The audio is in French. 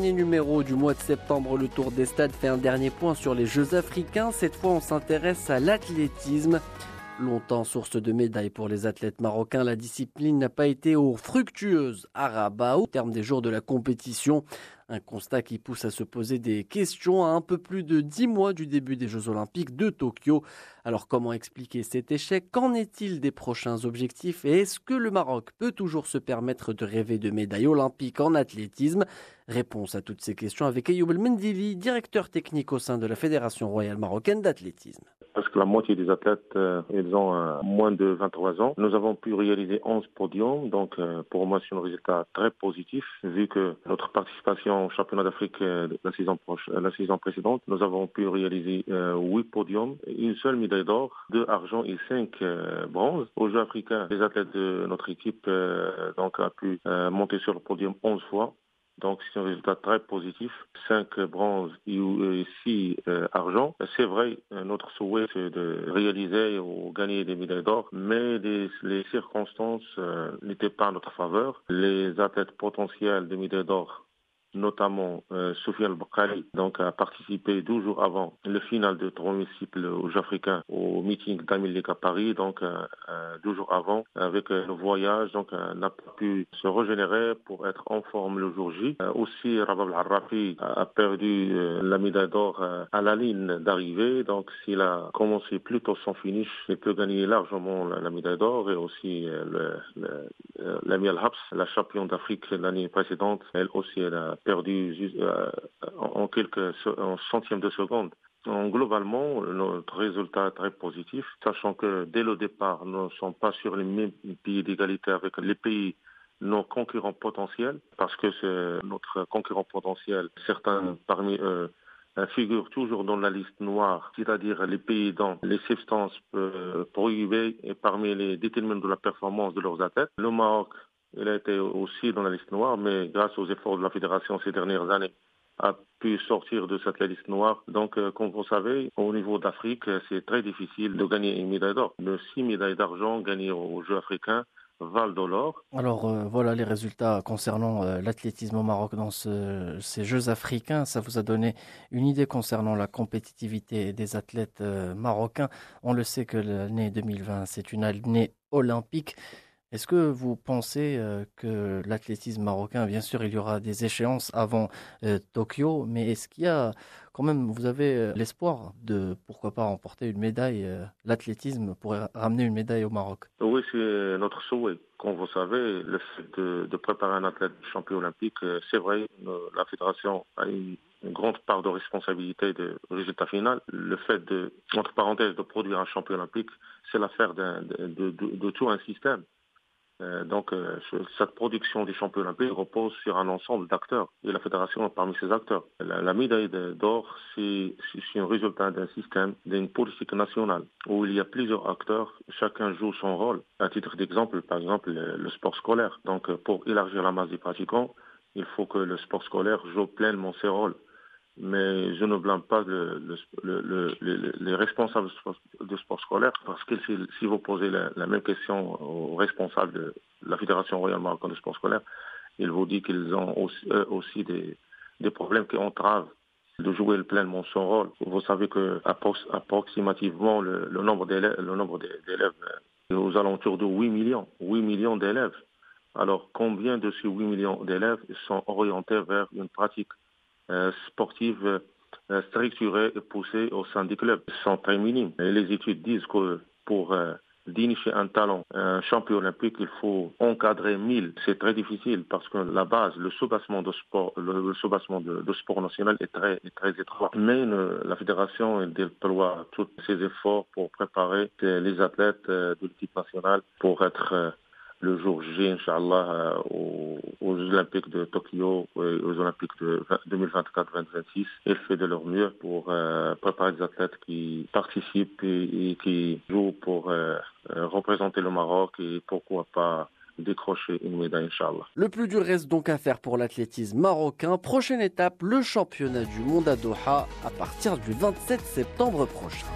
dernier numéro du mois de septembre, le Tour des Stades fait un dernier point sur les Jeux africains. Cette fois, on s'intéresse à l'athlétisme. Longtemps source de médailles pour les athlètes marocains, la discipline n'a pas été au fructueuse à Rabat au terme des jours de la compétition. Un constat qui pousse à se poser des questions à un peu plus de dix mois du début des Jeux Olympiques de Tokyo. Alors comment expliquer cet échec? Qu'en est-il des prochains objectifs? Et est-ce que le Maroc peut toujours se permettre de rêver de médailles olympiques en athlétisme? Réponse à toutes ces questions avec Ayoub Mendili, directeur technique au sein de la Fédération royale marocaine d'athlétisme. Parce que la moitié des athlètes, euh, ils ont euh, moins de 23 ans. Nous avons pu réaliser 11 podiums, donc euh, pour moi c'est un résultat très positif vu que notre participation au championnat d'Afrique euh, la saison, euh, la saison précédente, nous avons pu réaliser euh, huit podiums, une seule médaille d'or, deux argent et cinq bronzes. Aux Jeux africains, les athlètes de notre équipe donc a pu monter sur le podium 11 fois. Donc c'est un résultat très positif. 5 bronzes et 6 argent. C'est vrai, notre souhait c'est de réaliser ou gagner des médailles d'or, mais les, circonstances n'étaient pas en notre faveur. Les athlètes potentiels de médailles d'or notamment euh, Sofiane Boukali, donc a participé 12 jours avant le final de troisième cycle aux Africains au meeting d'Amil à Paris, donc euh, 12 euh, jours avant, avec euh, le voyage, donc euh, n'a pas pu se régénérer pour être en forme le jour J. aussi, Rabab Al-Rafi a perdu la médaille d'or à la ligne d'arrivée, donc s'il a commencé plus tôt son finish, il peut gagner largement la, médaille d'or et aussi le, le, l'Ami Al-Habs, la championne d'Afrique l'année précédente, elle aussi elle a perdu euh, en quelques en centièmes de seconde. Donc, globalement, notre résultat est très positif, sachant que dès le départ, nous ne sommes pas sur les mêmes pieds d'égalité avec les pays nos concurrents potentiels, parce que c'est notre concurrent potentiel, certains parmi eux figurent toujours dans la liste noire, c'est-à-dire les pays dans les substances euh, prohibées et parmi les déterminants de la performance de leurs athlètes. Le Maroc il a été aussi dans la liste noire, mais grâce aux efforts de la fédération ces dernières années, a pu sortir de cette liste noire. Donc, euh, comme vous savez, au niveau d'Afrique, c'est très difficile de gagner une médaille d'or. Le six médailles d'argent gagnées aux Jeux africains valent de l'or. Alors euh, voilà les résultats concernant euh, l'athlétisme au Maroc dans ces Jeux africains. Ça vous a donné une idée concernant la compétitivité des athlètes marocains. On le sait que l'année 2020, c'est une année olympique. Est-ce que vous pensez euh, que l'athlétisme marocain, bien sûr, il y aura des échéances avant euh, Tokyo, mais est-ce qu'il y a quand même, vous avez euh, l'espoir de, pourquoi pas, remporter une médaille L'athlétisme pourrait ramener une médaille au Maroc? Oui, c'est notre souhait. Comme vous savez, le fait de, préparer un athlète champion olympique, c'est vrai, la fédération a une, grande part de responsabilité du résultat final. Le fait de, entre parenthèses, de produire un champion olympique, c'est l'affaire de tout un système. Euh, donc, euh, cette production des champions olympiques repose sur un ensemble d'acteurs et la fédération est parmi ces acteurs. La, médaille d'or, c'est un résultat d'un système, d'une politique nationale où il y a plusieurs acteurs, chacun joue son rôle. À titre d'exemple, par exemple, le, sport scolaire. Donc, euh, pour élargir la masse des pratiquants, il faut que le sport scolaire joue pleinement ses rôles mais je ne blâme pas le, le, les responsables du sport, scolaire parce que si, vous posez la, même question aux responsables de la Fédération royale marocaine de sport scolaire, ils vous disent qu'ils ont aussi, aussi des, des, problèmes qui entravent de jouer pleinement son rôle. Vous savez que approximativement le, nombre d'élèves, le nombre d'élèves est aux alentours de 8 millions, 8 millions d'élèves. Alors combien de ces 8 millions d'élèves sont orientés vers une pratique euh, sportives euh, structurées et poussées au sein des clubs sont très minimes. Les études disent que pour euh, d'initier un talent, un champion olympique, il faut encadrer 1000. C'est très difficile parce que la base, le soubassement de sport, le, soubassement de, sport national est très, très étroit. Mais la fédération déploie tous ses efforts pour préparer les athlètes de l'équipe nationale pour être le jour J, Inch'Allah, euh, aux, aux, Olympiques de Tokyo et aux Olympiques de 2024-2026. et fait de leur mieux pour euh, préparer des athlètes qui participent et, qui jouent pour euh, représenter le Maroc et pourquoi pas décrocher une médaille, Inch'Allah. Le plus dur reste donc à faire pour l'athlétisme marocain. Prochaine étape, le championnat du monde à Doha à partir du 27 septembre prochain.